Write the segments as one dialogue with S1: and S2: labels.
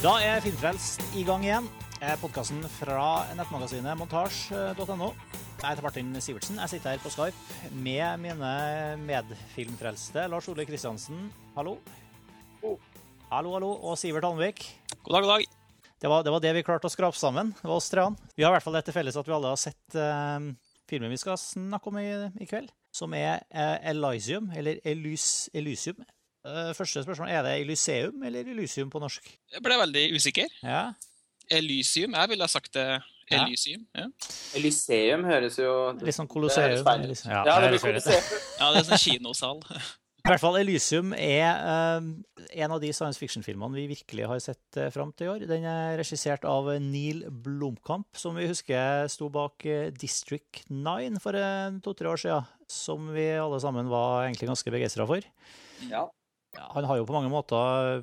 S1: Da er Filmfrelst i gang igjen. Podkasten fra nettmagasinet montasj.no. Jeg heter Martin Sivertsen. Jeg sitter her på Skype med mine medfilmfrelste. Lars Ole Kristiansen, hallo. Hallo, hallo. Og Sivert Almvik.
S2: God dag, god dag.
S1: Det var, det var, det vi klarte å skrape sammen. Det var oss tre. Vi har i hvert fall det til felles at vi alle har sett uh, filmen vi skal snakke om i, i kveld, som er uh, Elysium, eller Elys, Elysium. Uh, første spørsmål, Er det Elyseum eller Elysium på norsk?
S2: Jeg ble veldig usikker.
S1: Ja.
S2: Elysium. Jeg ville ha sagt det Elysium. Ja.
S3: Elyseum høres jo
S1: Litt sånn Colosseum.
S3: Det høres. Ja, det blir Colosseum.
S2: Ja, det er sånn kinosal.
S1: I hvert fall Elysium er uh, en av de science fiction-filmene vi virkelig har sett uh, fram til i år. Den er regissert av Neil Blomkamp, som vi husker sto bak uh, District 9 for uh, to-tre år siden. Som vi alle sammen var egentlig ganske begeistra for.
S3: Ja.
S1: Han har jo på mange måter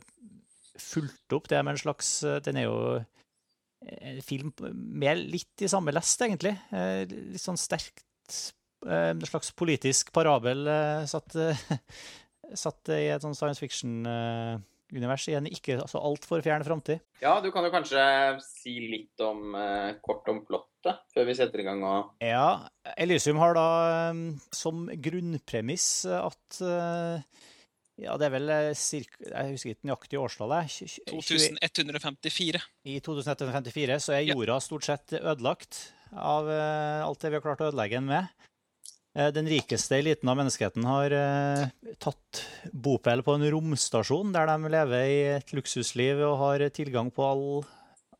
S1: fulgt opp det med en slags Den er jo en film med litt i samme lest, egentlig. Litt sånn sterkt en slags politisk parabel satt, satt i et sånn science fiction-univers i en ikke så altfor fjern framtid.
S3: Ja, du kan jo kanskje si litt om, kort om plottet før vi setter i gang og
S1: Ja, Elysium har da som grunnpremiss at ja, det er vel cirka, Jeg husker ikke nøyaktig årstallet.
S2: 2154.
S1: I 2154 så er jorda stort sett ødelagt av alt det vi har klart å ødelegge den med. Den rikeste eliten av menneskeheten har tatt bopel på en romstasjon, der de lever i et luksusliv og har tilgang på all,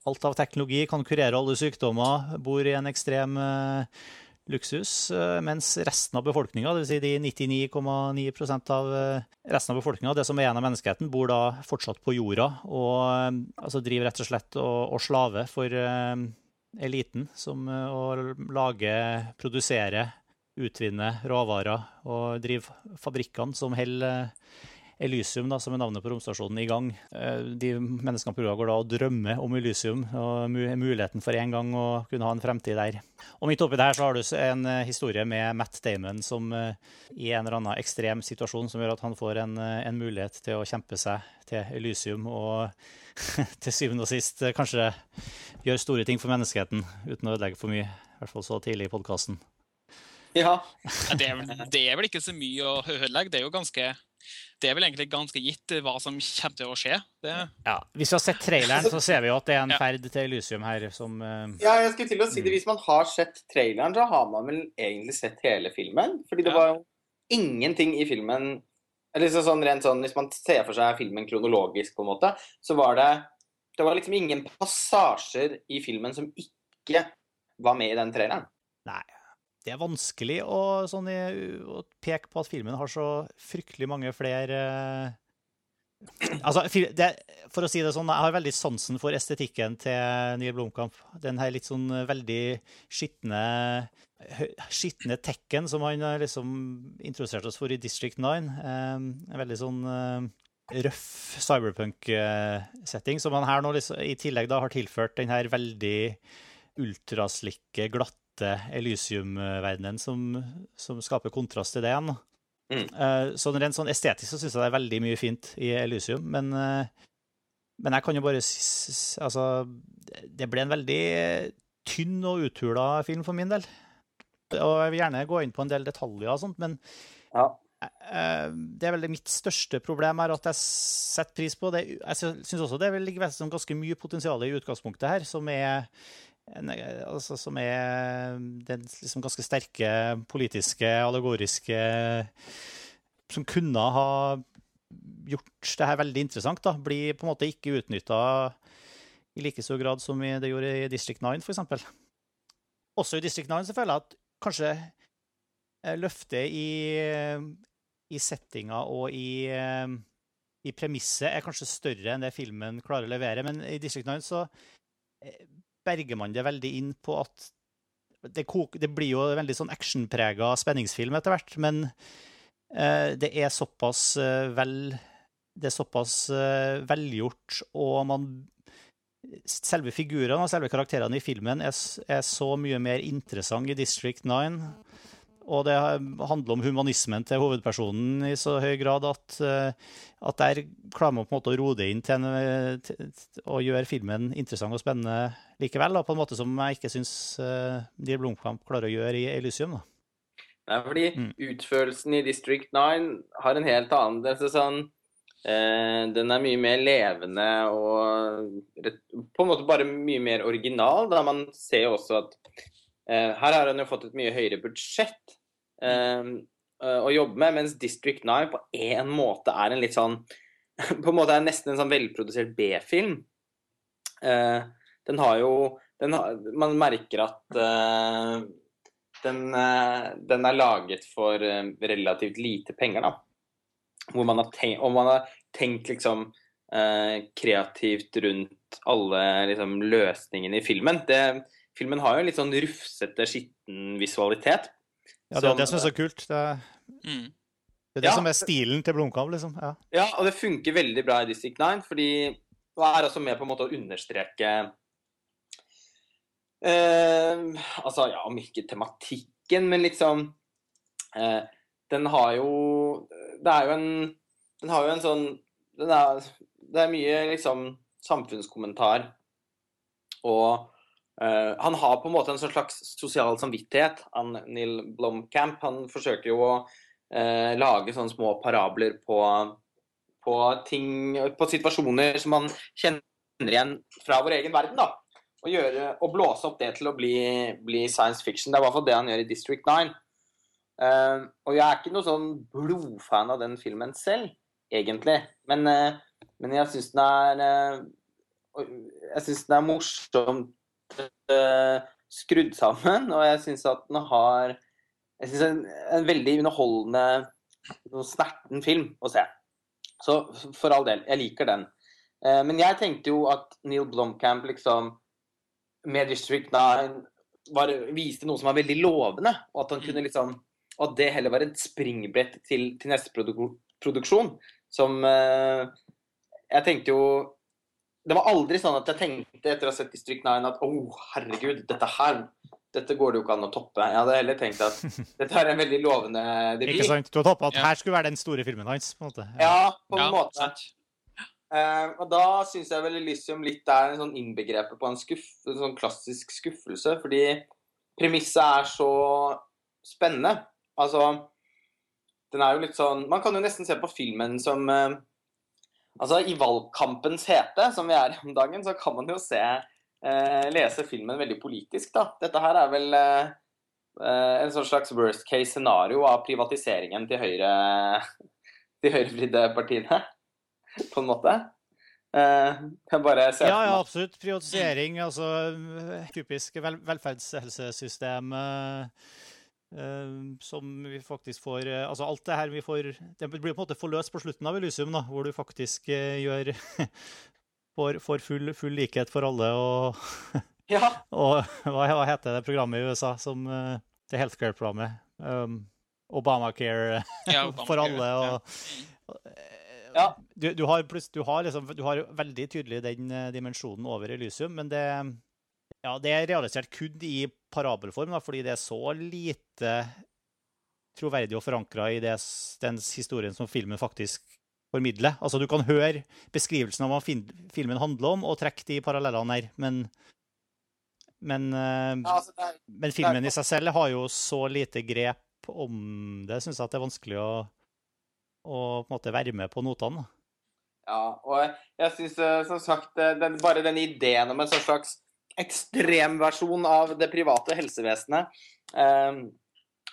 S1: alt av teknologi, kan kurere alle sykdommer, bor i en ekstrem luksus, mens resten av befolkninga, dvs. Si de 99,9% av resten av befolkninga, det som er igjen av menneskeheten, bor da fortsatt på jorda og altså driver rett og slett og, og slave for eliten, som å lage, produsere utvinne råvarer og drive fabrikkene som holder Elysium, da, som er navnet på romstasjonen, i gang. De menneskene på jorda går da og drømmer om Elysium og muligheten for en gang å kunne ha en fremtid der. Og midt oppi der så har du en historie med Matt Damon som i en eller annen ekstrem situasjon som gjør at han får en, en mulighet til å kjempe seg til Elysium og til syvende og sist kanskje gjør store ting for menneskeheten uten å ødelegge for mye. I hvert fall så tidlig i podkasten.
S3: Ja.
S2: det, er det, er vel, ikke så mye å ødelegge. Det er jo ganske det er vel egentlig ganske gitt hva som kommer til å skje. Det...
S1: Ja, Hvis vi har sett traileren, så ser vi jo at det er en ferd til Elysium her som uh...
S3: Ja, jeg skulle til å si det. Hvis man har sett traileren, så har man vel egentlig sett hele filmen. Fordi det ja. var jo ingenting i filmen eller sånn, rent sånn, Hvis man ser for seg filmen kronologisk, på en måte, så var det Det var liksom ingen passasjer i filmen som ikke var med i den traileren.
S1: Nei det er vanskelig å, sånn, å, peke på at filmen har så fryktelig mange flere Altså, det, For å si det sånn, jeg har veldig sansen for estetikken til Neil Blomkamp. Den her litt sånn veldig skitne skitne tekken som han liksom introduserte oss for i District 9. En veldig sånn røff cyberpunk-setting, som han her nå liksom, i tillegg da har tilført den her veldig ultraslikke, glatte Elysium-verdenen som, som, skaper kontrast til det igjen. Mm. Uh, så rent sånn estetisk så syns jeg det er veldig mye fint i Elysium, men, uh, men jeg kan jo bare Altså, det ble en veldig tynn og uthula film for min del. Og jeg vil gjerne gå inn på en del detaljer og sånt, men
S3: ja.
S1: uh, det er vel mitt største problem er at jeg setter pris på det. Jeg syns også det ligger ganske mye potensial i utgangspunktet her, som er altså, som er den liksom ganske sterke politiske, allegoriske Som kunne ha gjort det her veldig interessant. da, Blir på en måte ikke utnytta i like stor grad som det gjorde i District 9, f.eks. Også i District 9 så føler jeg at kanskje løftet i, i settinga og i, i premisset er kanskje større enn det filmen klarer å levere. Men i District 9 så berger man det veldig inn på at det, det blir jo veldig sånn actionprega spenningsfilm etter hvert, men eh, det er såpass eh, vel Det er såpass eh, velgjort, og man Selve figurene og selve karakterene i filmen er, er, så mye mer interessant i District 9. Og det handler om humanismen til hovedpersonen i så høy grad at, eh, at der klarer man på en måte å roe det inn til, en, til, å gjøre filmen interessant og spennende likevel. Da, på en måte som jeg ikke syns uh, Neil Blomkamp klarer å gjøre i Elysium. Da.
S3: Nei, fordi mm. utførelsen i District 9 har en helt annen er sånn, eh, Den er mye mer levende og på en måte bare mye mer original. Da man ser også at eh, her har han jo fått et mye høyere budsjett Ehm, eh, å jobbe med, mens District 9 på en måte er en litt sånn På en måte er nesten en sånn velprodusert B-film. Uh, den har jo den har, Man merker at den, den, er laget for relativt lite penger, da. Hvor man har tenkt, og man har tenkt liksom kreativt rundt alle liksom, løsningene i filmen. Det, filmen har jo en litt sånn rufsete, skitten visualitet
S1: ja, det er det som er så kult. Det er, mm. det, er det ja. som er stilen til Blomkamp, liksom. Ja.
S3: ja. og det funker veldig bra i District 9, fordi det er altså med på en måte å understreke eh, Altså, ja, om ikke tematikken, men liksom eh, Den har jo Det er jo en Den har jo en sånn er, Det er mye liksom samfunnskommentar og Uh, han har på en måte en sånn slags sosial samvittighet, han, Neil Blomkamp. Han forsøker jo å uh, lage sånne små parabler på, på, ting, på situasjoner som man kjenner igjen fra vår egen verden. da. Og, gjøre, og blåse opp det til å bli, bli, science fiction. Det er i hvert fall det han gjør i District 9. Uh, eh, og jeg er ikke noe sånn blodfan av den filmen selv, egentlig. Men, men jeg syns den er Jeg syns den er morsomt skrudd sammen, og jeg syns at den har jeg synes en, en veldig underholdende, snerten film å se. Så for all del, jeg liker den. Uh, men jeg tenkte jo at Neil Blomkamp liksom med District 9 var, viste noe som var veldig lovende, og at han kunne liksom at det heller var et springbrett til, til neste produk produksjon. Som uh, Jeg tenkte jo det var aldri sånn at jeg tenkte etter å ha sett District 9 at å, oh, herregud, dette her dette går det jo ikke an å toppe. Jeg hadde heller tenkt at dette er en veldig lovende debut.
S1: Ikke sant? Du har toppa at ja. her skulle være den store filmen hans? på en måte.
S3: Ja, ja på en ja, måte. Uh, og da syns jeg vel Elysium litt er en sånn innbegrepet på en, skuff, en sånn klassisk skuffelse. Fordi premisset er så spennende. Altså Den er jo litt sånn Man kan jo nesten se på filmen som uh, Altså, I valgkampens hete, som vi er i om dagen, så kan man jo se eh, lese filmen veldig politisk. da. Dette her er vel eh, eh en sånn slags worst case scenario av privatiseringen til høyre de høyrevridde partiene, på en måte. Eh, jeg bare ser
S1: ja, ja, absolutt. Privatisering, altså typisk vel velferdshelsesystem. Eh som vi faktisk får uh, Altså alt det her vi får Det blir på en måte forløst på slutten av Elysium, da, hvor du faktisk uh, gjør får, får full, full, likhet for alle og
S3: Ja.
S1: og hva, hva, heter det programmet i USA som Det healthcare-programmet? Um, Obamacare ja, Obama for alle og,
S3: ja.
S1: Du, du, har, du, har liksom, du har veldig tydelig den dimensjonen over Elysium, men det ja, det er realisert kun i parabelform, da, fordi det er så lite troverdig og forankra i det, den historien som filmen faktisk formidler. Altså, Du kan høre beskrivelsen av hva filmen handler om, og trekke de parallellene her, men, men, ja, altså, er, men filmen er, i seg selv har jo så lite grep om det, syns jeg at det er vanskelig å, å måte være med på notene.
S3: Ja, og jeg syns eh, som sagt eh, den, bare den ideen om en sånn slags ekstremversjon av det private helsevesenet. Eh,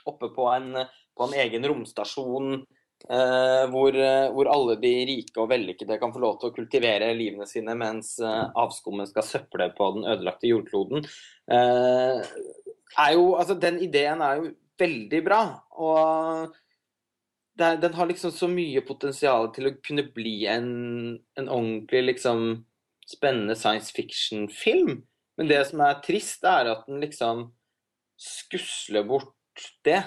S3: oppe på en, på en, egen romstasjon eh, hvor, hvor, alle de rike og vellykkede kan få lov til å kultivere livene sine mens eh, avskummet skal søple på den ødelagte jordkloden. Eh, jo, altså, den ideen er jo veldig bra. og det, den har liksom så mye potensial til å kunne bli en, en ordentlig liksom spennende science fiction-film. Men det som er trist, er at den liksom skusler bort det.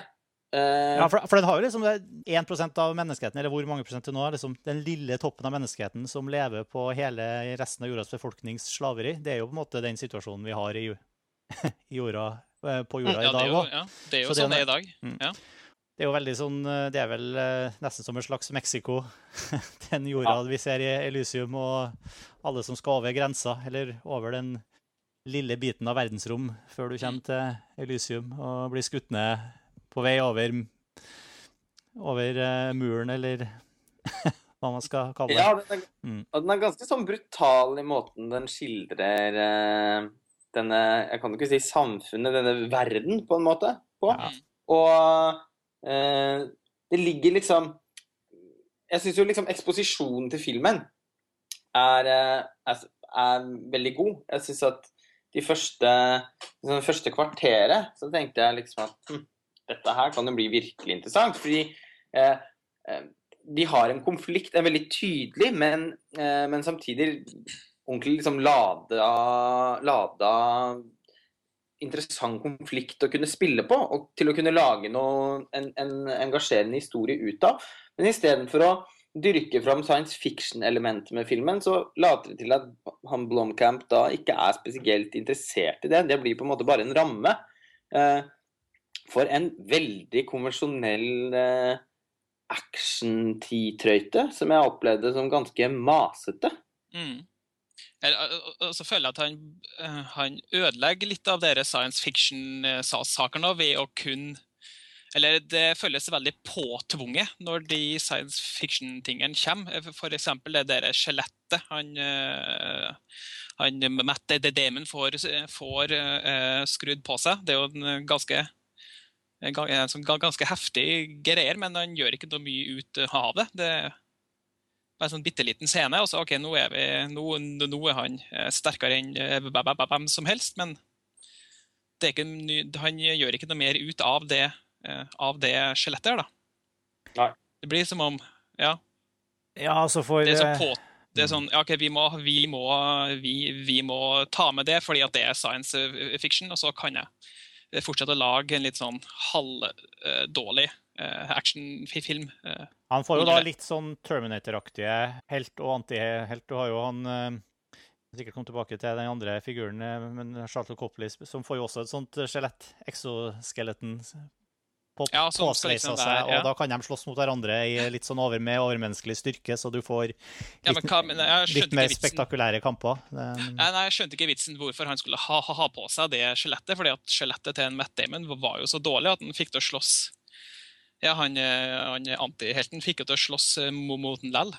S1: Eh, ja, for, for, den har jo liksom 1% av menneskeheten, eller hvor mange prosent det nå er, liksom den lille toppen av menneskeheten som lever på hele resten av jordas befolknings slaveri. Det er jo på en måte den situasjonen vi har i, i jorda eh, på jorda
S2: Ja,
S1: i dag òg.
S2: ja, det er jo
S1: Så det er
S2: sånn det er i dag.
S1: Det er jo veldig sånn eh, Det er vel eh, nesten som en slags Mexico, den jorda vi ser i Elysium, og alle som skal over grensa, eller over den lille biten av verdensrom før du kommer til Elysium og blir skutt ned på vei over, over eh, muren, eller hva man skal kalle det.
S3: Ja, den er,
S1: Mm.
S3: den er ganske sånn brutal i måten den skildrer uh, denne Jeg kan ikke si samfunnet, denne verden, på en måte. På.
S1: Ja.
S3: Og uh, det ligger liksom Jeg syns jo liksom eksposisjonen til filmen er, er, er veldig god. Jeg syns at de første liksom det første kvarteret så tenkte jeg liksom at hm, dette her kan jo bli virkelig interessant. Fordi eh, eh, de har en konflikt, en veldig tydelig, men, eh, men samtidig ordentlig liksom lada, lada interessant konflikt å kunne spille på, og til å kunne lage noe, en, en engasjerende historie ut av. Men istedenfor å dyrke fram science fiction-elementet med filmen, så later det til at han Blomkamp da ikke er spesielt interessert i det. Det blir på en måte bare en ramme eh, for en veldig konvensjonell eh, action-titrøyte, som jeg opplevde som ganske masete.
S2: Mm. Og- så føler jeg at han, eh, han ødelegger litt av dere science fiction-sakene ved å kun Eller det føles veldig påtvunget når de science fiction-tingene kommer. For eksempel det der skjelettet han, eh, han Matt Damon får, får uh, skrudd på seg. Det er jo en ganske sånn ga- ganske heftig greier, men han gjør ikke noe mye ut av det. Det er bare en sånn bitte liten scene, og så ok, nå er, vi, nå, nå er han eh, sterkere enn eh, hvem- som helst, men ikke, han gjør ikke noe mer ut av det, eh, av det skjelettet her, da.
S3: Nei.
S2: Det blir som om Ja,
S1: Ja,
S2: det så
S1: eh,
S2: på det er sånn, ja, ok, vi må, vi, må, vi, vi må ta med det fordi at det er science eh, fiction, og så kan jeg fortsette å lage en litt sånn halvdårlig actionfilm. Uh,
S1: Han får jo da litt sånn Terminator-aktige helt og antihelt. Du har jo han uh, Sikkert kommet tilbake til den andre figuren, eh, men Charlotte Copley, som får jo også et sånt eh, skjelett, exoskeleton, på,
S2: Ja,
S1: påsveisa seg, og
S2: ja.
S1: da kan de slåss mot hverandre i litt sånn over, med overmenneskelig styrke, så du får
S2: Ja,
S1: litt,
S2: men hva, men
S1: litt mer spektakulære kamper. Det-
S2: Nei, nei, Jeg skjønte ikke vitsen hvorfor han skulle ha, ha, ha på seg det skjelettet. fordi at skjelettet til en Matt Damon var jo så dårlig at han fikk til å slåss Ja, han, eh, han antihelten fikk jo til å slåss eh, mot den lell.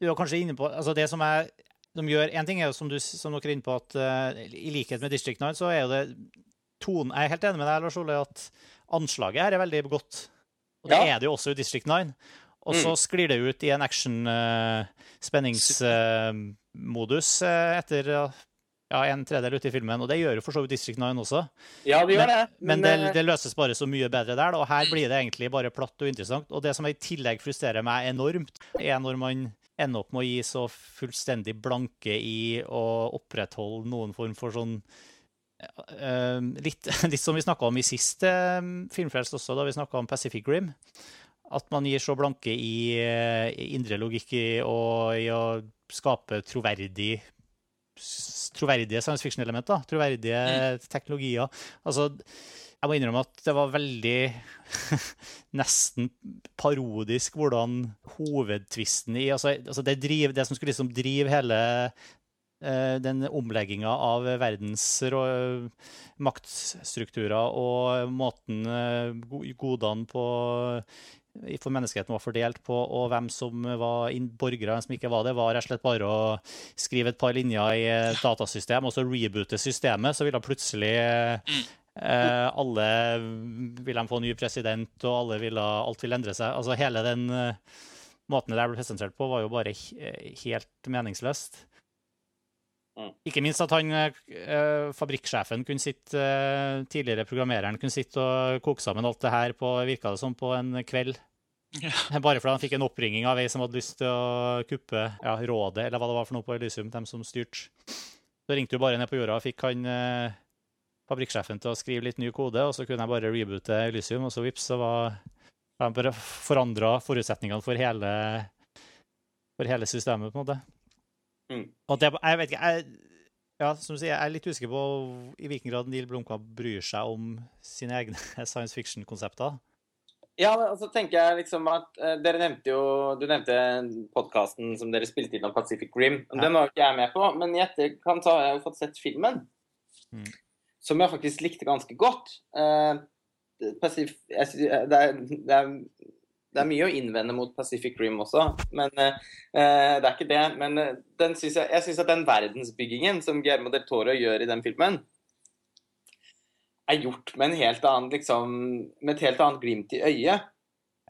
S1: Du er kanskje inne på altså Det som er de gjør, En ting er jo som, du, som dere er inne på, at uh, i likhet med District 9, så er jo det tonen Jeg er helt enig med deg, Lars Ole, at anslaget her er veldig godt. Og det
S3: Ja.
S1: er det jo også i District 9. Og så
S3: Mm.
S1: sklir det ut i en action-spenningsmodus etter ja, en tredjedel ute i filmen. Og det gjør jo for så vidt District 9 også.
S3: Ja, det gjør det.
S1: Men det,
S3: eh,
S1: det løses bare så mye bedre der, og her blir det egentlig bare platt og interessant. Og det som i tillegg frustrerer meg enormt, er når man ender opp med å gi så fullstendig blanke i å opprettholde noen form for sånn eh, litt, litt som vi snakka om i sist uh, Filmfrelst også, da vi snakka om Pacific Rim. At man gir så blanke i, eh, i indre logikk og i å skape troverdig troverdige science fiction-elementer. Troverdige teknologier. Altså, jeg må innrømme at det var veldig nesten parodisk hvordan hovedtvisten i altså, altså det, driv, det som skulle liksom drive hele eh, den omlegginga av verdens maktstrukturer og måten eh, godene på for menneskeheten var fordelt på, og hvem som var borgere og hvem som ikke var det, var rett og slett bare å skrive et par linjer i et datasystem og så reboote systemet, så ville plutselig eh, alle ville få ny president, og alle ville, alt ville endre seg. Altså Hele den eh, måten det der ble presentert på, var jo bare helt meningsløst.
S3: Mm.
S1: Ikke minst at han, eh, fabrikksjefen kunne sitte, eh, tidligere programmereren kunne sitte og koke sammen alt det her på, virka det som, på en kveld.
S2: Ja.
S1: Bare fordi han fikk en oppringing av ei som hadde lyst til å kuppe ja, rådet, eller hva det var for noe på Elysium, dem som styrte. Så ringte du bare ned på jorda og fikk han eh, fabrikksjefen til å skrive litt ny kode, og så kunne jeg bare reboote Elysium, og så vips, så var han bare forandra forutsetningene for hele, for hele systemet, på en måte.
S3: Mm.
S1: Og det, jeg vet ikke, jeg, ja, som du sier, jeg er litt usikker på i hvilken grad Neil Blomkamp bryr seg om sine egne science fiction-konsepter.
S3: Ja, og så tenker jeg liksom at uh, Dere nevnte jo Du nevnte podkasten som dere spilte inn om Pacific Rim. Ja. Den var ikke jeg med på, men i etterkant har jeg jo fått sett filmen. Mm. Som jeg faktisk likte ganske godt. Uh, Pacific, jeg, det, er, det, er, det, er, mye å innvende mot Pacific Rim også, men uh, det er ikke det. Men synes jeg, jeg syns at den verdensbyggingen som Guillermo del Toro gjør i den filmen, er gjort med, en helt annen, liksom, med et helt annet glimt i øyet.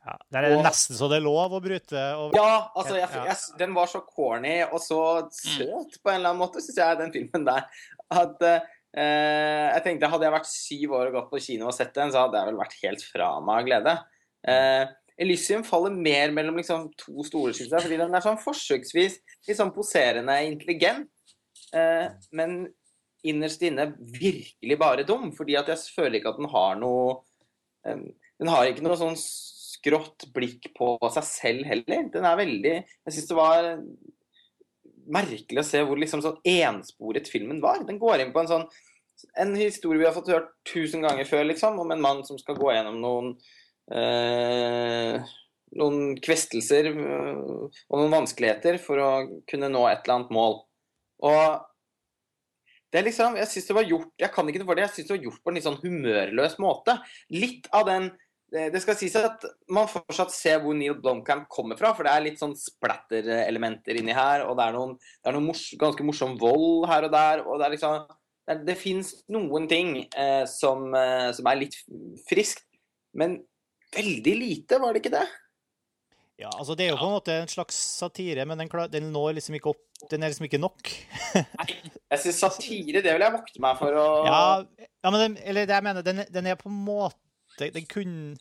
S1: Ja, Der er det og, nesten så det er lov å bryte
S3: og... Ja, altså, jeg, jeg, den var så corny og så søt på en eller annen måte, syns jeg, den filmen der. At uh, jeg tenkte Hadde jeg vært syv år og gått på kino og sett den, så hadde jeg vel vært helt fra meg av glede. Uh, Elysium faller mer mellom liksom, to store, syns jeg, fordi den er sånn forsøksvis litt sånn poserende intelligent. eh, men innerst inne virkelig bare dum. Fordi at jeg føler ikke at den har noe Den har ikke noe sånn skrått blikk på seg selv heller. Den er veldig Jeg syns det var merkelig å se hvor liksom sånn ensporet filmen var. Den går inn på en sånn en historie vi har fått hørt tusen ganger før, liksom, om en mann som skal gå gjennom noen eh, noen kvestelser eh, og noen vanskeligheter for å kunne nå et eller annet mål. Og det er liksom, jeg synes det var gjort jeg kan ikke det for det, jeg synes det var gjort på en litt sånn humørløs måte. Litt av den Det skal sies at man fortsatt ser hvor Neil Blomkamp kommer fra, for det er litt sånn splatter-elementer inni her, og det er noen, det er noen mors, ganske morsom vold her og der, og det er liksom Det, det fins noen ting eh, som, eh, som er litt friskt, men veldig lite, var det ikke det?
S1: Ja, altså Det er jo på en måte en slags satire, men den, den når liksom ikke opp Den er liksom ikke nok.
S3: Nei, jeg syns satire, det vil jeg vokte meg for å
S1: Ja, ja men den, eller det jeg mener, den, den er på en måte Den kunne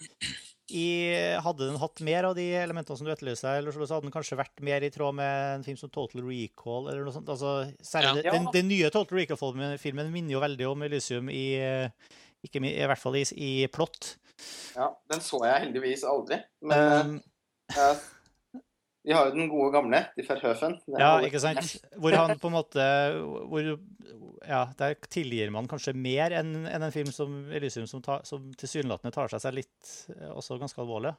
S1: i, Hadde den hatt mer av de elementene som du etterlyser, eller så hadde den kanskje vært mer i tråd med en film som Total Recall eller noe sånt. Altså, særlig ja. den, den, nye Total Recall-filmen minner jo veldig om Elysium i, ikke, i hvert fall i, i plott.
S3: Ja, den så jeg heldigvis aldri. Men um, ja. Vi har jo den gode gamle, de Verhøfen.
S1: Ja, ikke sant. Hvor han på en måte hvor, Ja, der tilgir man kanskje mer enn en, en film som Elysium, som, ta, som tilsynelatende tar seg seg litt eh, også ganske alvorlig.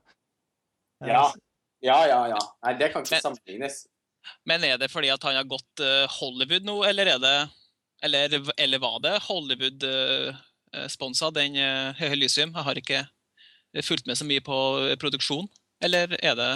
S3: Ja. Ja, ja, ja. Nei, det kan ikke sammenlignes.
S2: Men er det fordi at han har gått Hollywood nå, eller er det Eller, eller var det Hollywood-sponsa, uh, den uh, Elysium? Jeg har ikke fulgt med så mye på produksjon. Eller er det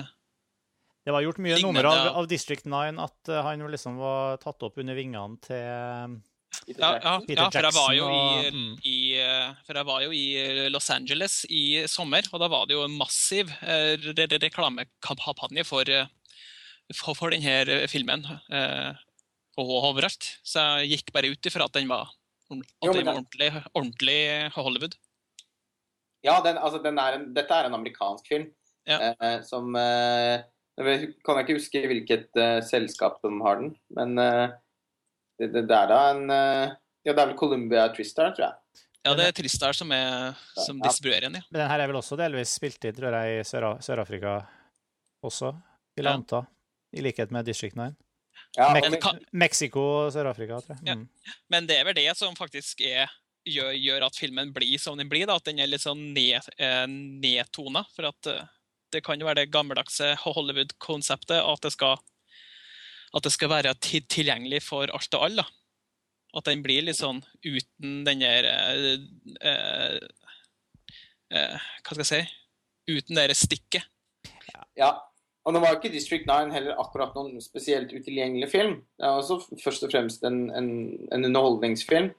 S1: Det var gjort mye nummer av, av, District 9 at han liksom var tatt opp under vingene til
S2: Peter ja, ja, ja, for jeg var jo i, mm. i, eh, for jeg var jo i Los Angeles i sommer, og da var det jo en massiv eh, re reklamekampanje for, for, for, denne filmen eh, og overalt. Så jeg gikk bare ut ifra at den var, at det var ordentlig, ordentlig Hollywood.
S3: Ja, den, altså, den er en, dette er en amerikansk film. Ja. Eh, som eh, Jeg kan ikke huske hvilket eh, selskap som har den, men uh, det, det, det, er da en uh, Ja, det er vel Columbia Tristar, tror jeg.
S2: Ja, det er Tristar som, er, som distribuerer den, ja.
S1: Men den her er vel også delvis spilt inn, tror jeg, i Sør-Afrika også, vil jeg anta. I likhet med District 9. Ja, Me kan... Mexico og Sør-Afrika, tror jeg. Mm.
S2: Ja. Men det er vel det som faktisk er gjør, gjør, at filmen blir som den blir. da, At den er litt sånn ned, nedtona. For at det kan jo være det gammeldagse Hollywood-konseptet at, at det skal være tilgjengelig for alt og alle. At den blir litt sånn uten den der eh, eh, eh, Hva skal jeg si Uten det stikket.
S3: Ja. Og nå var ikke District 9 heller akkurat noen spesielt utilgjengelig film. Det er også først og fremst en, en, en underholdningsfilm.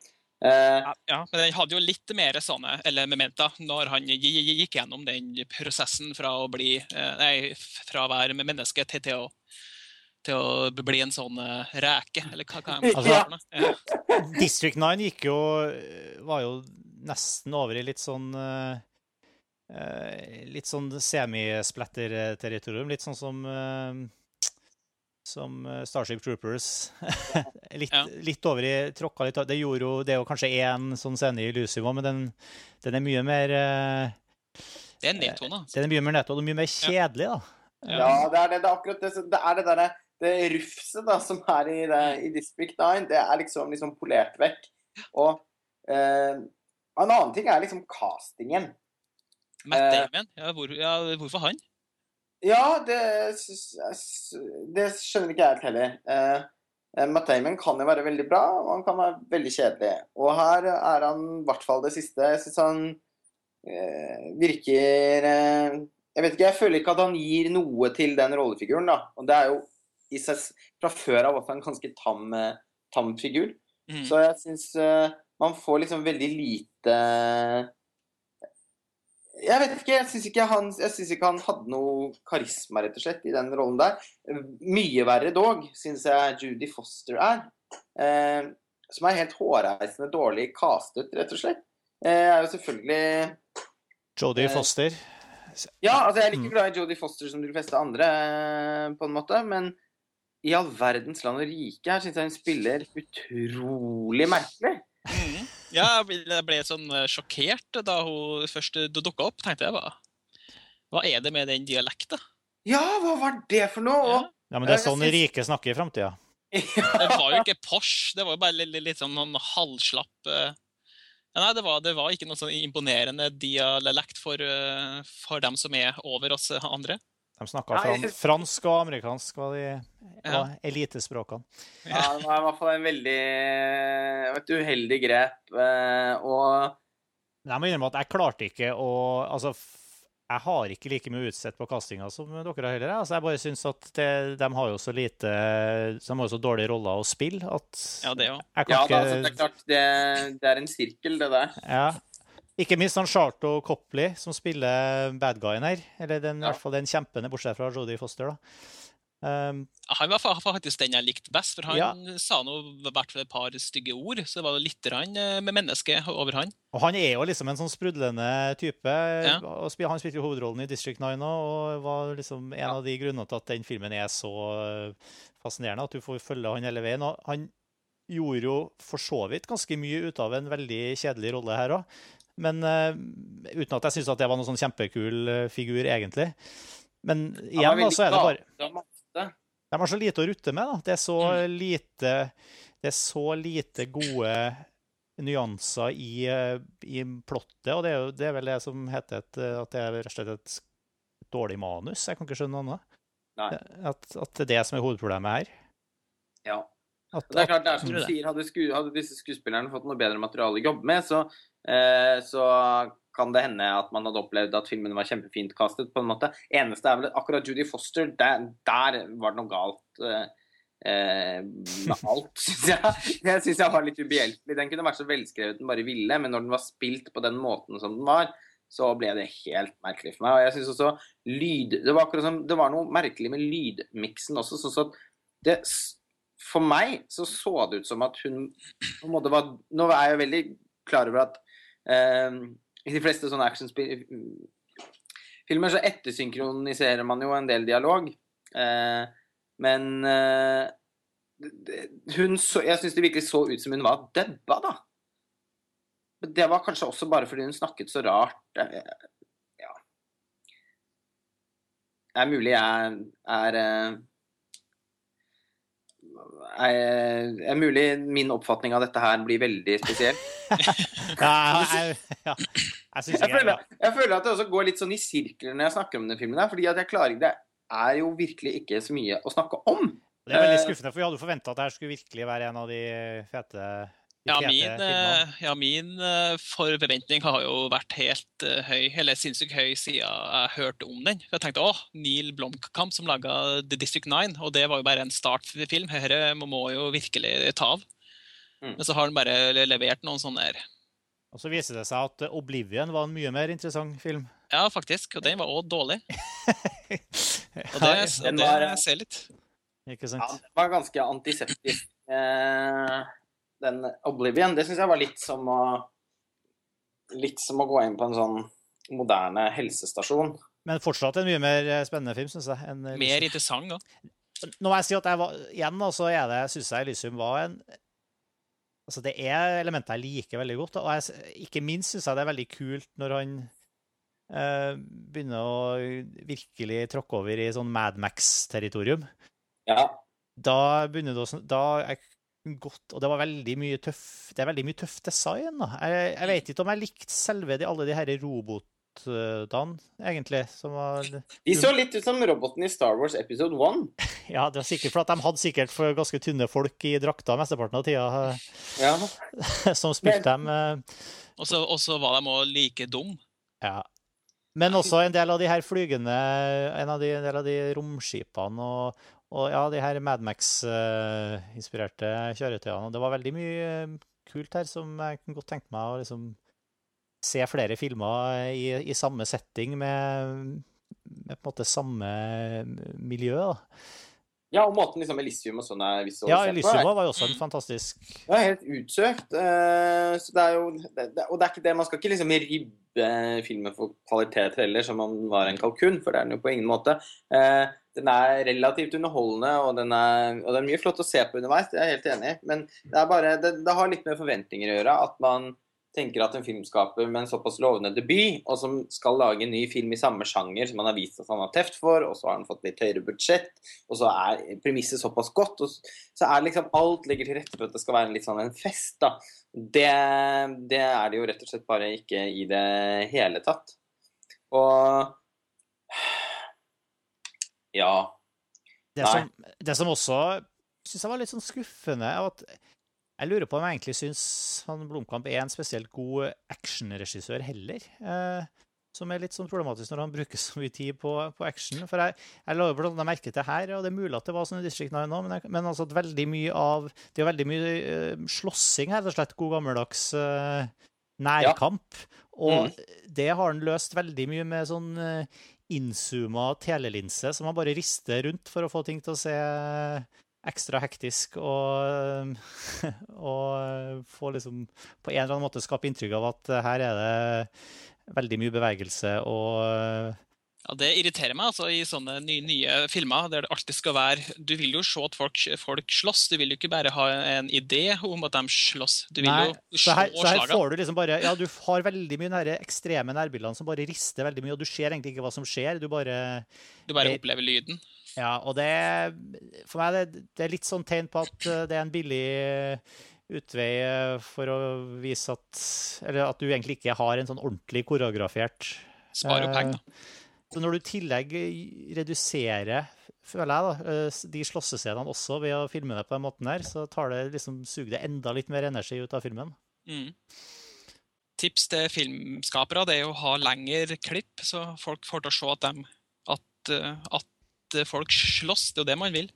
S2: Uh, ja, men den hadde jo litt mer sånne elementer når han gikk gjennom den prosessen fra å bli uh, Nei, fra å være menneske til, til, å, til å bli en sånn uh, reke, eller hva kan jeg det?
S1: Ja. District 9 gikk jo var jo nesten over i litt sånn Litt sånn semisplatter-territorium. Litt sånn som som eh, Starship Troopers. litt, ja. litt, over i tråkka litt Det gjorde jo Det er jo kanskje én sånn scene i Lucivo, men den, den, er mye mer
S2: Det er nedtona.
S1: Den er mye mer nedtona og mye mer kjedelig, da.
S3: Ja, ja det, er det, det, er akkurat det. Det er det derre det rufset da, som er i, det, i District 9, det er liksom, liksom polert vekk. Og eh, en annen ting er liksom castingen.
S2: Matt
S3: Eh.
S2: Damon, ja, hvor, ja, hvorfor han?
S3: Ja, det, det skjønner ikke jeg helt heller. Eh, eh, Matt Damon kan jo være veldig bra, og han kan være veldig kjedelig. Og her er han i hvert fall det siste. Jeg syns han eh, virker eh, Jeg vet ikke, jeg føler ikke at han gir noe til den rollefiguren, da. Og det er jo i seg fra før av også en ganske tam, eh, tam figur.
S2: Mm.
S3: Så jeg syns man får liksom veldig lite Jeg vet ikke, jeg syns ikke, synes ikke han hadde noe karisma, rett og slett, i den rollen der. Mye verre dog, syns jeg Judy Foster er. Eh, som er helt hårreisende dårlig castet, rett og slett. Eh, Jeg er jo selvfølgelig
S1: Jodie
S3: Eh,
S1: Foster.
S3: Ja, altså jeg er like
S1: Mm.
S3: glad i Jodie Foster som de fleste andre, eh, på en måte, men i all verdens land og rike her syns jeg hun spiller utrolig merkelig.
S2: Ja, jeg ble, sånn eh, sjokkert da hun først eh, dukka opp. tenkte jeg, hva, hva er det med den dialekten?
S3: Ja, hva var det for noe? Ja,
S1: Ja, men det er sånn
S3: synes-
S1: rike snakker i framtida.
S2: Det var jo ikke Porsche, det var jo bare litt, litt sånn noen halvslapp eh. ja, Nei, det var, det var ikke noe sånn imponerende dialekt for, eh, for dem som er over oss andre.
S1: De snakka fran fransk og amerikansk, var de
S2: Ja.
S1: elitespråkene.
S3: ja, det var i hvert fall en veldig et uheldig grep. eh, Og
S1: jeg må innrømme at jeg klarte ikke å Altså, jeg har ikke like mye utsett på kastinga som dere har heller. Altså, jeg bare syns at det, de har jo så lite De har jo så dårlige roller å spille at
S2: Ja, det òg.
S3: ja, da, altså, det er klart, det, det er en sirkel, det der.
S1: Ja. Ikke minst han Charto Copley, som spiller bad guyen her. Eller den, i hvert fall den kjempende, bortsett fra Jodie Foster, da. Um,
S2: Han var faktisk den jeg likte best, for han
S1: Ja.
S2: sa noe, i hvert fall et par stygge ord. Så det var litt grann, eh, med menneske over han.
S1: og han er jo liksom en sånn sprudlende type.
S2: Ja.
S1: og Han spilte jo hovedrollen i District 9 nå, og var liksom en
S3: Ja.
S1: av de grunnene til at den filmen er så uh, fascinerende, at du får følge han hele veien. Og han gjorde jo for så vidt ganske mye ut av en veldig kjedelig rolle her òg. Men uh, uten at jeg syns det var noen sånn kjempekul uh, figur, egentlig. Men igjen, da, så er det bare. De har så lite å rutte med. da. Det er så lite Det er så lite gode nyanser i, eh, i plottet, og det er, jo, det er vel det som heter et, eh, at det er rett og slett et dårlig manus. Jeg kan ikke skjønne noe annet. At, at det er det som er hovedproblemet her.
S3: Ja.
S1: At,
S3: Det er klart, det er som du sier, hadde, sku, hadde disse skuespillerne fått noe bedre materiale å jobbe med, så, eh, så kan det hende at man hadde opplevd at filmen var kjempefint kastet. på en måte. Eneste er vel akkurat Judy Foster, der, der var det noe galt eh, eh, med alt, syns jeg. Det syns jeg var litt ubehjelpelig. Den kunne vært så velskrevet den bare ville, men når den var spilt på den måten som den var, så ble det helt merkelig for meg. Og jeg synes også lyd Det var akkurat som Det var noe merkelig med lydmiksen også. sånn at det For meg så så det ut som at hun på en måte var Nå er jeg veldig klar over at eh, i de fleste sånne actionfilmer så ettersynkroniserer man jo en del dialog. Eh, men eh, hun så, jeg syns det virkelig så ut som hun var dubba, da. Det var kanskje også bare fordi hun snakket så rart. Ja. Det er mulig jeg er eh, er, er mulig min oppfatning av dette her blir veldig spesiell.
S1: ja, jeg, ja, jeg
S3: føler, jeg føler at det også går litt sånn i sirkler når jeg snakker om den filmen. her, fordi at jeg klarer Det er jo virkelig ikke så mye å snakke om.
S1: Det er veldig
S3: Eh,
S1: skuffende, for vi hadde jo forventa at her skulle virkelig være en av de fete,
S2: Ja, min,
S1: filmene.
S2: eh, ja, min eh, forventning har jo vært helt eh, høy, eller sinnssykt høy, siden jeg hørte om den. Jeg tenkte åh, Neil Blomkamp som laga The District 9, og det var jo bare en startfilm. Dette må, må jo virkelig ta av.
S3: Mm.
S2: Men så har den bare levert noen sånne her.
S1: Og så viser det seg at Oblivion var en mye mer interessant film.
S2: Ja, faktisk. Og den var òg dårlig. Og det,
S1: Ja,
S2: og det
S3: var-
S2: ser litt.
S1: Ikke
S3: Ja, den var ganske antiseptisk. Eh, den Oblivion, det syns jeg var litt som å Litt som å gå inn på en sånn moderne helsestasjon.
S1: Men fortsatt en mye mer eh, spennende film, syns jeg. En, eh,
S2: Mer interessant da.
S1: Nå må jeg si at jeg var, igjen så er det, syns jeg Elysium var en Altså, det er elementer jeg liker veldig godt. Og jeg, ikke minst syns jeg det er veldig kult når han eh, begynner å virkelig tråkke over i sånn Mad Max-territorium.
S3: Ja.
S1: da begynner det å Da er godt Og det var veldig mye tøff Det er veldig mye tøff design, da. Jeg, jeg vet ikke om jeg likte selve de, alle de her robotene, egentlig. Som var
S3: De så litt ut som roboten i Star Wars episode 1.
S1: Ja, det var sikkert for at de hadde sikkert for ganske tynne folk i drakta mesteparten av tida
S3: Ja.
S1: som spilte dem. eh,
S2: Og så og så var de òg like dum.
S1: Ja. Men også en del av de her flygende En av de, en del av de romskipene og, og ja, de her Madmax-inspirerte kjøretøyene. Og det var veldig mye eh, kult her som jeg kunne godt tenke meg å liksom se flere filmer i, i samme setting med, med på en måte samme miljø. da.
S3: Ja, og måten liksom Elysium og sånn er visualisert
S1: Ja,
S3: på, Ja,
S1: Elysium var jo også en fantastisk
S3: Det er helt utsøkt. eh, så det er jo, det, det, og det er ikke det, man skal ikke liksom ribbe filmen for kvaliteter heller, som om den var en kalkun, for det er den jo på ingen måte. Den er relativt underholdende, og, er, og det er mye flott å se på underveis, det er jeg helt enig i. Men det, er bare, det, det har litt med forventninger å gjøre. At man tenker at en filmskaper med en såpass lovende debut, og som skal lage en ny film i samme sjanger som han har vist at han har teft for, og så har han fått litt høyere budsjett, og så er premisset såpass godt, og så er liksom alt ligger til rette for at det skal være litt sånn en fest, da. Det, det er det jo rett og slett bare ikke i det hele tatt. Og Ja.
S1: Det som, det som også syns jeg var litt sånn skuffende, er at jeg lurer på om jeg egentlig syns han Blomkamp er en spesielt god actionregissør heller. Eh, som er litt sånn problematisk når han bruker så mye tid på, på action. For jeg, jeg la blant annet merke til her, og det er mulig at det var sånn i District 9 nå, men, jeg, men altså at veldig mye av Det er veldig mye eh, slåssing her, rett og slett. God gammeldags eh, nærkamp. Og det har han løst veldig mye med sånn eh, innzooma telelinse som man bare rister rundt for å få ting til å se ekstra hektisk og, og få liksom på en eller annen måte skape inntrykk av at her er det veldig mye bevegelse og
S2: Ja, Det irriterer meg altså i sånne nye, nye filmer der det alltid skal være Du vil jo se at folk, folk slåss, du vil jo ikke bare ha en idé om at de slåss. Du vil
S1: Nei,
S2: jo
S1: så
S2: se
S1: her, så her får du liksom bare Ja, du har veldig mye nære ekstreme nærbildene som bare rister veldig mye, og du ser egentlig ikke hva som skjer. Du bare
S2: Du bare opplever lyden.
S1: Ja, og det For meg det, det er litt sånn tegn på at eh, det er en billig utvei eh, for å vise at Eller at du egentlig ikke har en sånn ordentlig koreografert
S2: Spar
S1: Eh,
S2: penger. da.
S1: Så når du i tillegg reduserer, føler jeg, da, eh, de slåssescenene også ved å filme det på den måten her, så tar det liksom, suger det enda litt mer energi ut av filmen.
S2: Mm. Tips til filmskapere det er å ha lengre klipp, så folk får til å se at, de, at, eh, at folk slåss. Det er jo det man vil.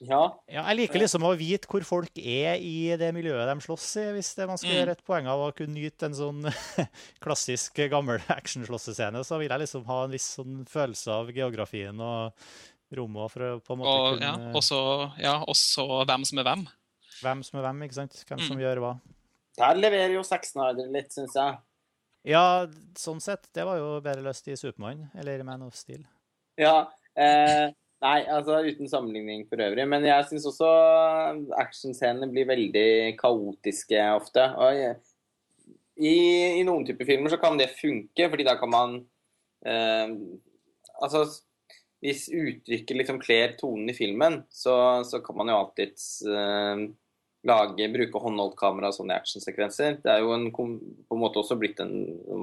S3: Ja.
S1: Ja, jeg liker liksom å vite hvor folk er i det miljøet de slåss i, hvis det man skal
S2: Mm.
S1: gjøre et poeng av å kunne nyte en sånn klassisk gammel actionslåssescene, så vil jeg liksom ha en viss sånn følelse av geografien og rommet for å på en måte
S2: Og ja,
S1: kunne
S2: også, ja, også hvem som er hvem.
S1: Hvem som er hvem, ikke sant? Hvem som
S2: Mm.
S1: gjør hva.
S3: Der leverer jo Sexnider litt, syns jeg.
S1: Ja, sånn sett. Det var jo bedre løst i Supermann, eller i Man of Steel.
S3: Ja. Eh, nei, altså uten sammenligning for øvrig. Men jeg syns også actionscenene blir veldig kaotiske ofte. Jeg- i, I noen typer filmer så kan det funke, fordi da kan man eh, Altså hvis uttrykket liksom kler tonen i filmen, så, så kan man jo alltids eh, lage, bruke håndholdt-kamera og sånne actionsekvenser. Det er jo en, på en måte også blitt en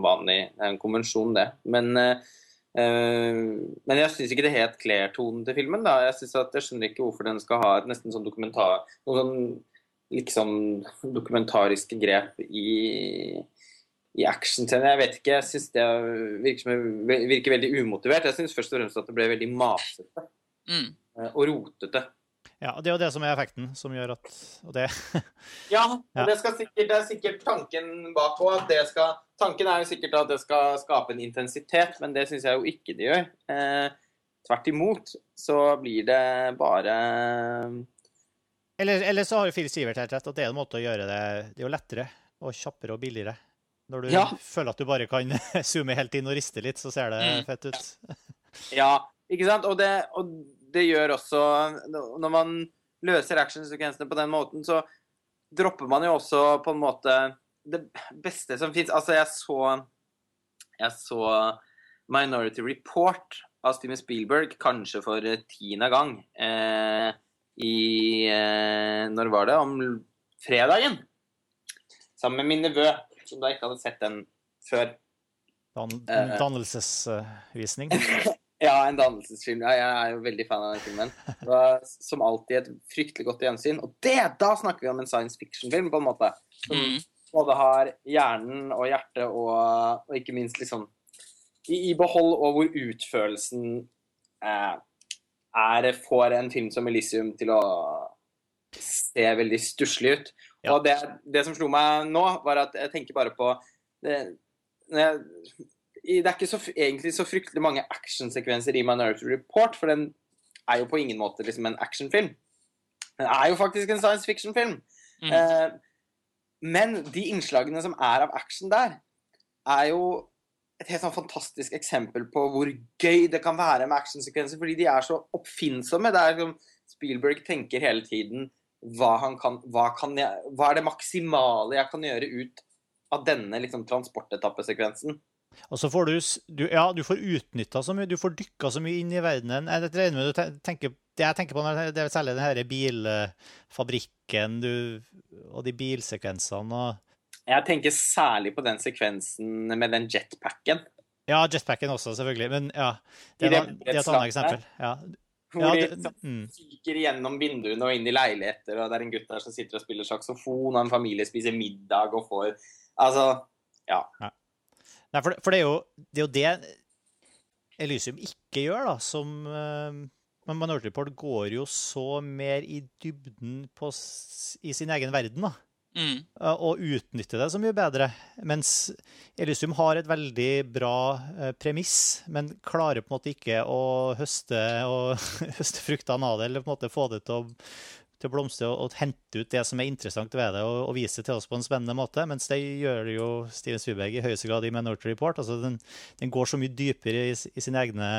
S3: vanlig en konvensjon, det. Men Eh, men jeg syns ikke det helt kler tonen til filmen. da. Jeg synes at jeg skjønner ikke hvorfor den skal ha et nesten sånn dokumentar noen sånn liksom dokumentariske grep i, i actionscenen. Jeg vet ikke, jeg syns det virker, som, virker veldig umotivert. Jeg syns først og fremst at det ble veldig masete
S2: Mm.
S3: eh, og rotete.
S1: Ja, og det er jo det som er effekten, som gjør at Og det
S3: Ja, og det, skal sikkert, det er sikkert tanken bak òg. Tanken er jo sikkert at det skal skape en intensitet, men det syns jeg jo ikke det gjør. Eh, tvert imot så blir det bare
S1: Eller, eller så har jo Phil Sivert helt rett, at det er en måte å gjøre det Det er jo lettere og kjappere og billigere. Når du
S3: Ja.
S1: føler at du bare kan zoome helt inn og riste litt, så ser det
S2: Mm.
S1: fett ut.
S3: Ja, ikke sant? Og det, og det gjør også Når man løser actionsekvensene på den måten, så dropper man jo også på en måte det beste som fins. Altså, jeg så Jeg så Minority Report av Steven Spielberg kanskje for tiende gang. Eh, i eh, Når var det? Om fredagen. Sammen med min nevø, som da ikke hadde sett den før.
S1: Dan
S3: Eh.
S1: dannelsesvisning.
S3: Ja, en dannelsesfilm. Ja, jeg er jo veldig fan av den filmen. Det var som alltid et fryktelig godt gjensyn. Og det, da snakker vi om en science fiction-film, på en måte. Som
S2: Mm.
S3: både har hjernen og hjertet og, og ikke minst liksom i, i behold, og hvor utførelsen eh, er får en film som Elysium til å se veldig stusslig ut.
S1: Ja.
S3: Og det, det som slo meg nå, var at jeg tenker bare på det, når jeg, det er ikke så, egentlig så fryktelig mange actionsekvenser i Minority Report, for den er jo på ingen måte liksom en actionfilm. Den er jo faktisk en science fiction-film.
S2: Mm.
S3: Eh, men de innslagene som er av action der, er jo et helt sånn fantastisk eksempel på hvor gøy det kan være med actionsekvenser, fordi de er så oppfinnsomme. Det er som Spielberg tenker hele tiden hva, han kan, hva, kan jeg, hva er det maksimale jeg kan gjøre ut av denne liksom, transportetappesekvensen.
S1: Og så får du, du Ja, du får utnytta så mye, du får dykka så mye inn i verdenen. Jeg regner med du tenker Det jeg tenker på, når det er særlig den her bilfabrikken du, og de bilsekvensene og
S3: Jeg tenker særlig på den sekvensen med den jetpacken.
S1: Ja, jetpacken også, selvfølgelig. Men ja, det er,
S3: det
S1: er et annet eksempel. Ja.
S3: Hvor
S1: Ja,
S3: de
S1: det,
S3: liksom
S1: mm.
S3: gjennom vinduene og inn i leiligheter, og det er en gutt der som sitter og spiller saksofon, og en familie spiser middag og får Altså,
S1: Nei, for, det- for det er jo det, er jo det Elysium ikke gjør, da, som uh, Men Minority Report går jo så mer i dybden på, i sin egen verden, da.
S2: Mm.
S1: eh, Og utnytter det så mye bedre. Mens Elysium har et veldig bra eh, premiss, men klarer på en måte ikke å høste, og, høste fruktene av det, eller på en måte få det til å, til å blomstre og, og hente ut det som er interessant ved det, og, og vise det til oss på en spennende måte. Mens det gjør jo Steven Spielberg i høyeste grad i Minority Report. altså Den, den går så mye dypere i, i, sine, egne,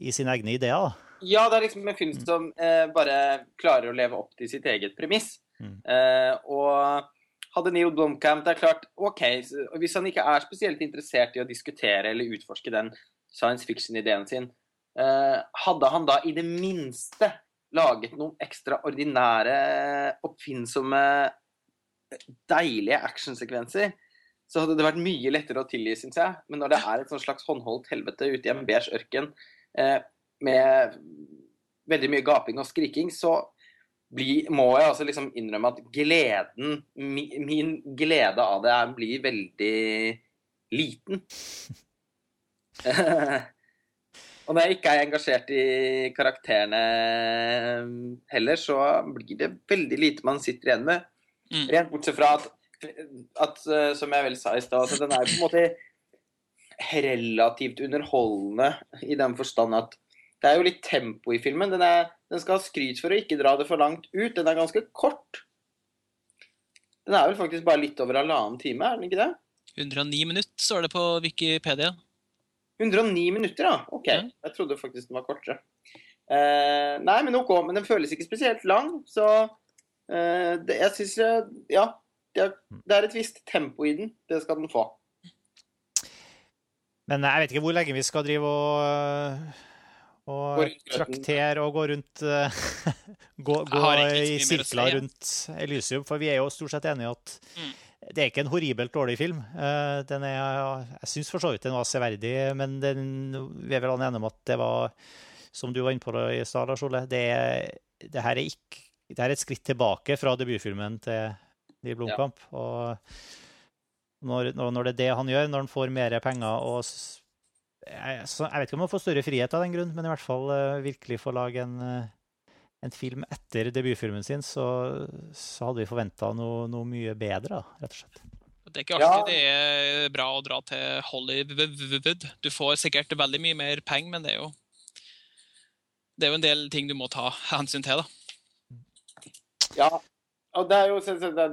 S1: i sine egne ideer. da.
S3: Ja, det er liksom en film som eh, bare klarer å leve opp til sitt eget premiss.
S1: Mm.
S3: Eh, og hadde Neil Blomkamp Det er klart, OK, hvis han ikke er spesielt interessert i å diskutere eller utforske den science fiction-ideen sin, eh, hadde han da i det minste laget noen ekstraordinære, oppfinnsomme, deilige actionsekvenser, så hadde det vært mye lettere å tilgi, syns jeg. Men når det er et sånn slags håndholdt helvete ute i en beige ørken eh, med veldig mye gaping og skriking, så bli, må jeg altså liksom innrømme at gleden mi, Min glede av det blir veldig liten. og når jeg ikke er engasjert i karakterene heller, så blir det veldig lite man sitter igjen med.
S2: Mm.
S3: Rent bortsett fra at, at eh, som jeg vel sa i stad, den er på en måte relativt underholdende i den forstand at det er jo litt tempo i filmen. Den, er, den skal ha skryt for å ikke dra det for langt ut. Den er ganske kort. Den er vel faktisk bare litt over halvannen time, er den ikke det?
S2: 109 minutter står det på Wikipedia.
S3: 109 minutter, ja. OK. Jeg trodde faktisk den var kortere. Eh, nei, men OK. Men den føles ikke spesielt lang, så eh, det, jeg syns Ja. Det er, det er et visst tempo i den. Det skal den få.
S1: Men jeg vet ikke hvor lenge vi skal drive og, og traktere og gå rundt eh, Gå, gå i sirkler rundt Elysium, for vi er jo stort sett enige i at
S2: Mm.
S1: Det er ikke en horribelt dårlig film. Eh, Den er, jeg syns for så vidt den var severdig, men den, vi er vel enige om at det var, som du var inne på i stad, Lars Ole, det, det her er ikke det her er et skritt tilbake fra debutfilmen til Liv Blomkamp. Og når, når det er det han gjør, når han får mer penger og jeg, jeg vet ikke om han får større frihet av den grunn, men i hvert fall eh, virkelig får lage en, eh, en film etter debutfilmen sin, så, så hadde vi forventa noe, noe mye bedre, da, rett og slett.
S2: Det er ikke
S3: Ja.
S2: alltid det er bra å dra til Hollywood. Du får sikkert veldig mye mer penger, men det er jo det er jo en del ting du må ta hensyn til. da.
S3: Ja, og det er jo,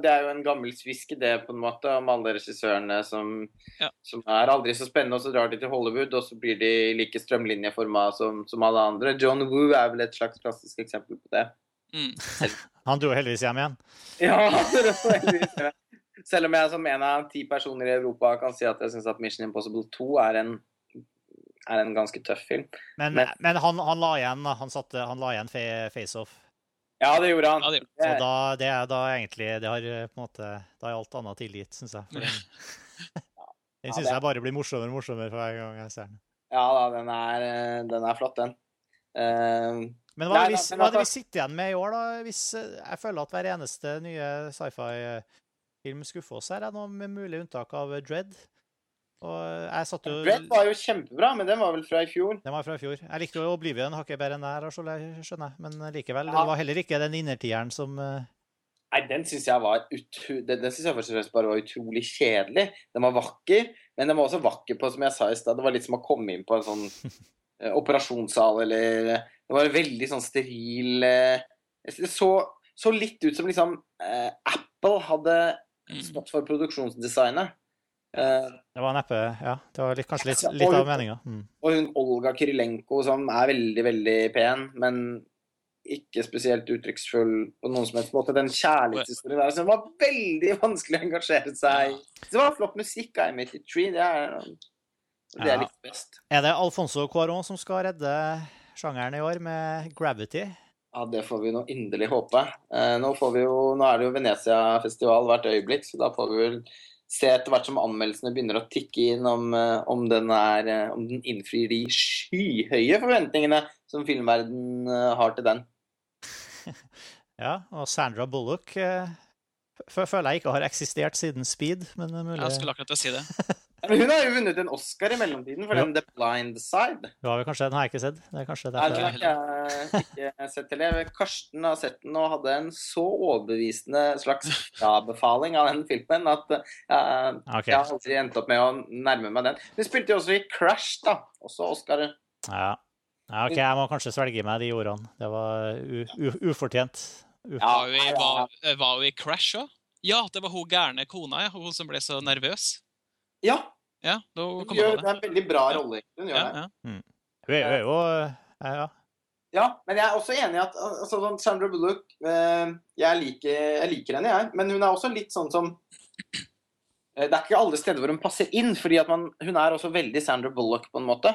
S3: det er jo en gammel svisk idé på en måte om alle regissørene som,
S2: Ja.
S3: som er aldri så spennende, og så drar de til Hollywood, og så blir de like strømlinjeforma som, som alle andre. John Woo er vel et slags klassisk eksempel på det.
S2: Mm.
S1: Han dro heldigvis hjem igjen.
S3: Ja, heldigvis. Selv om jeg som en av ti personer i Europa kan si at jeg syns at Mission Impossible 2 er en, er en ganske tøff film.
S1: Men,
S3: Men-
S1: men han, han la igjen. Han, satte, han la igjen face-off.
S3: Ja, det gjorde han.
S2: Ja, det,
S1: Så da, det er da egentlig Det har eh, på en måte Da er alt annet tilgitt, syns jeg. For den den syns
S3: det-
S1: jeg bare blir morsommere og morsommere for hver gang jeg ser den.
S3: Ja da, den er, eh, den er flott, den. Uh,
S1: Men hva er, det vi, det vi sitter igjen med i år, da? Hvis eh, jeg føler at hver eneste nye sci-fi-film skuffer oss her, er noe med mulig unntak av Dread. Og jeg satt jo
S3: Red var jo kjempebra, men den var vel fra i fjor.
S1: Den var fra i fjor. Jeg likte jo Oblivion hakket bedre enn der, skjønner jeg. Men likevel.
S3: Ja.
S1: Det var heller ikke den innertieren som eh,
S3: Nei, den syns jeg var utro... Den, den synes jeg først og fremst bare var utrolig kjedelig. Den var vakker, men den var også vakker på, som jeg sa i stad, det var litt som å komme inn på en sånn eh, operasjonssal, eller Det var veldig sånn steril eh, Det så, så litt ut som liksom eh, Apple hadde
S2: mm.
S3: stått for produksjonsdesignet. Eh,
S1: Det var neppe Ja, det var litt, kanskje litt, litt av meninga. Mm.
S3: og hun Olga Kirilenko, som er veldig, veldig pen, men ikke spesielt uttrykksfull på noen som helst måte. Den kjærlighetshistorien der som var veldig vanskelig å engasjere seg i. Det var flott musikk av M83. Det er det jeg likte best.
S1: Er det Alfonso Cuarón som skal redde sjangeren i år med 'Gravity'?
S3: Ja, det får vi nå inderlig håpe. Eh, nå, får vi jo, nå er det jo Venezia-festival hvert øyeblikk, så da får vi vel se etter hvert som anmeldelsene begynner å tikke inn, om, eh, om, den, er, eh, om den innfrir de skyhøye forventningene som filmverden eh, har til den.
S1: Ja, og Sandra Bullock føler jeg ikke har eksistert siden Speed, men er mulig
S2: Jeg skulle akkurat til å si det.
S3: Men hun har jo vunnet en Oscar i mellomtiden for
S1: Ja.
S3: den The Blind Side.
S1: Ja, kanskje, Den har jeg ikke sett. Det er kanskje
S3: Nei,
S1: derfor.
S3: den har jeg ikke sett heller. Karsten har sett den og hadde en så overbevisende slags ja-befaling av den filmen at uh,
S1: okay.
S3: jeg har aldri endt opp med å nærme meg den. Hun spilte jo også i Crash, da. Også Oscar.
S1: Ja. ja, OK, jeg må kanskje svelge meg de ordene. Det var u u ufortjent. U
S3: Ja,
S2: Var vi, var, var vi i Crash òg? Ja, det var hun gærne kona, ja. Hun som ble så nervøs.
S3: Ja,
S2: Ja, da
S3: hun gjør, det.
S2: det
S3: er en veldig bra rolle. Hun gjør
S2: Ja,
S3: det.
S2: ja.
S1: Hun er hun er jo ja, ja.
S3: Ja, men jeg er også enig i at altså, sånn Sandra Bullock eh, jeg, liker, jeg liker henne, jeg. Men hun er også litt sånn som eh, Det er ikke alle steder hvor hun passer inn, fordi at man, hun er også veldig Sandra Bullock på en måte.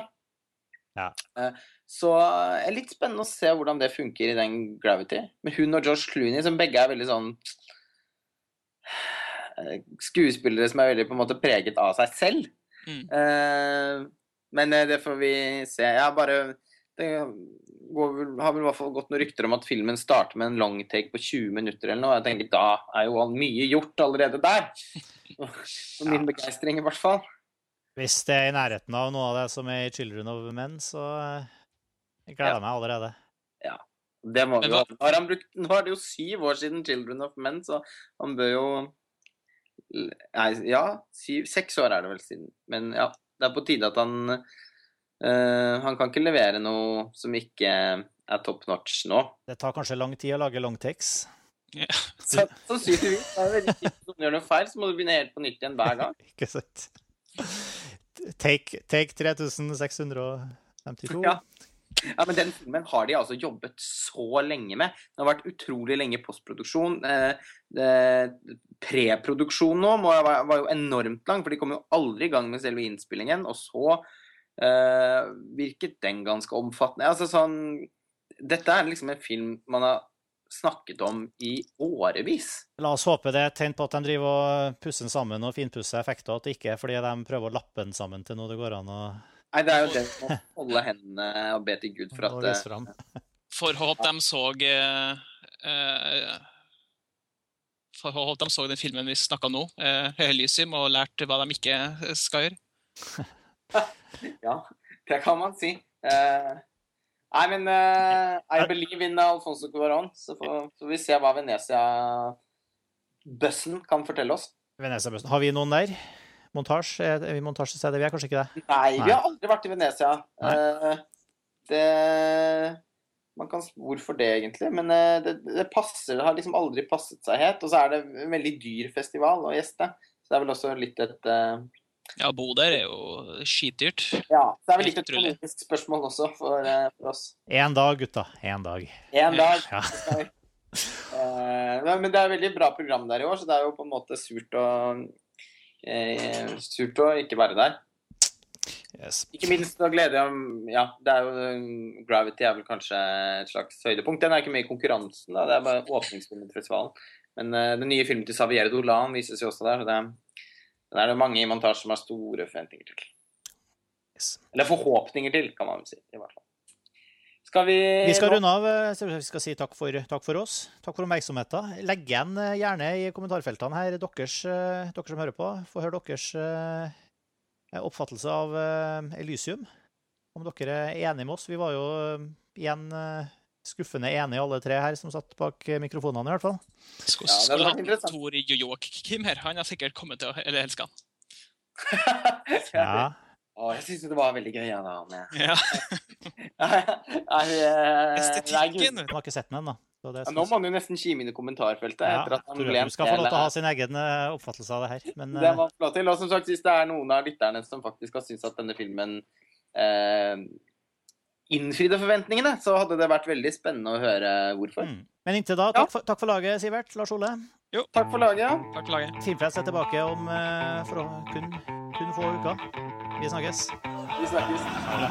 S1: Ja.
S3: Eh, så det er litt spennende å se hvordan det funker i den Gravity. Med hun og Josh Clooney, som begge er veldig sånn eh, Skuespillere som er veldig på en måte preget av seg selv.
S2: Mm.
S3: Uh, men eh, det får vi se. Jeg bare Det går har vel i hvert fall gått noen rykter om at filmen starter med en long take på 20 minutter eller noe. Jeg tenker da er jo mye gjort allerede der. Og min begeistring, i hvert fall.
S1: Hvis det er i nærheten av noe av det som er i 'Children of Men', så eh, jeg gleder jeg meg allerede. Ja.
S3: Det må vi jo ha. Nå har brukt, nå er det jo syv år siden 'Children of Men', så han bør jo Nei, ja, syv, seks år er det vel siden. Men ja, det er på tide at han eh, Han kan ikke levere noe som ikke er top notch nå.
S1: Det tar kanskje lang tid å lage longtakes.
S3: Så, sannsynligvis. Om du gjør noe feil, så må du begynne helt på nytt igjen hver gang.
S1: Ikke sant? Take, take 3652.
S3: Ja. Ja, men den filmen har de altså jobbet så lenge med. Det har vært utrolig lenge postproduksjon. Eh, det- Preproduksjon nå må, var, var jo enormt lang, for de kom jo aldri i gang med selve innspillingen. Og så eh, virket den ganske omfattende. Altså sånn Dette er liksom en film man har snakket om i årevis.
S1: La oss håpe det er et tegn på at de driver og pusser den sammen og finpusser effekter, at det ikke er fordi de prøver å lappe den sammen til noe det går an å,
S3: Nei, det er jo det å holde hendene og be til Gud for at eh,
S2: håp de så eh, eh, For de så den filmen vi snakka nå, eh, Høylysium, og lærte hva de ikke skal gjøre.
S3: Ja, det kan man si. Eh, nei, men eh, I believe in Alfonso Cuarón, så får, får vi se hva Venezia-bøssen kan fortelle oss.
S1: Venezia-bussen. Har vi noen der? Montasje? Er er vi montasjestedet? Vi er kanskje ikke det?
S3: Nei, vi har aldri vært i Venezia.
S1: Nei.
S3: Eh, det man kan, Hvorfor det, egentlig? Men eh, det, det passer, det har liksom aldri passet seg helt. Og så er det en veldig dyr festival å gjeste. Så det er vel også litt et ja,
S2: Ja, bo der er jo skitdyrt.
S3: Ja, det er vel litt et politisk spørsmål også for, eh, for oss.
S1: Én dag, gutta. Én dag.
S3: En dag
S1: Ja.
S3: uh, Eh, men det er veldig bra program der i år, så det er jo på en måte surt å eh, Surt å ikke være der.
S1: Yes.
S3: Ikke minst da gleder jeg om Ja, det er jo Gravity er vel kanskje et slags høydepunkt. Den er ikke med i konkurransen, da. Det er bare åpningsfilmen til festivalen. Men uh, den nye filmen til Xavier Dolan vises jo også der. så det, Den er det mange i montasje som har store forventninger til.
S1: Yes.
S3: Eller forhåpninger til, kan man vel si. i hvert fall. Skal vi
S1: Vi skal runde av. eh, Vi skal si takk for, takk for oss. Takk for oppmerksomheten. Legg igjen eh, gjerne i kommentarfeltene her deres, eh, dere som hører på. Få høre deres oppfattelse av Elysium. Om dere er enige med oss. Vi var jo igjen skuffende enige alle tre her som satt bak mikrofonene, i hvert fall.
S2: Skulle
S3: Ja, det hadde
S2: skulle
S3: vært
S2: hatt
S3: interessant.
S2: Tor Joakim her. Han har sikkert kommet til å eller elske han.
S1: Ja.
S3: Å, jeg syns det var veldig gøy, av da. Med.
S2: Ja.
S3: Eh,
S2: Estetikken.
S1: Du har ikke sett den ennå.
S3: Ja, nå må han jo nesten kime inn i kommentarfeltet.
S1: Ja,
S3: etter at han ble du
S1: skal få lov til å ha sin egen eh, oppfattelse av det her. Men
S3: Det var flott til. Og som sagt, hvis det er noen av lytterne som faktisk har syntes at denne filmen eh, innfridde forventningene, så hadde det vært veldig spennende å høre hvorfor.
S1: mm. Men inntil da, takk for, takk for laget, Sivert. Lars Ole.
S2: Jo,
S3: Takk for laget.
S2: takk for laget.
S1: Filmfest er tilbake om eh, for å kun, kun få uker. Vi snakkes.
S3: Vi snakkes. Ha det.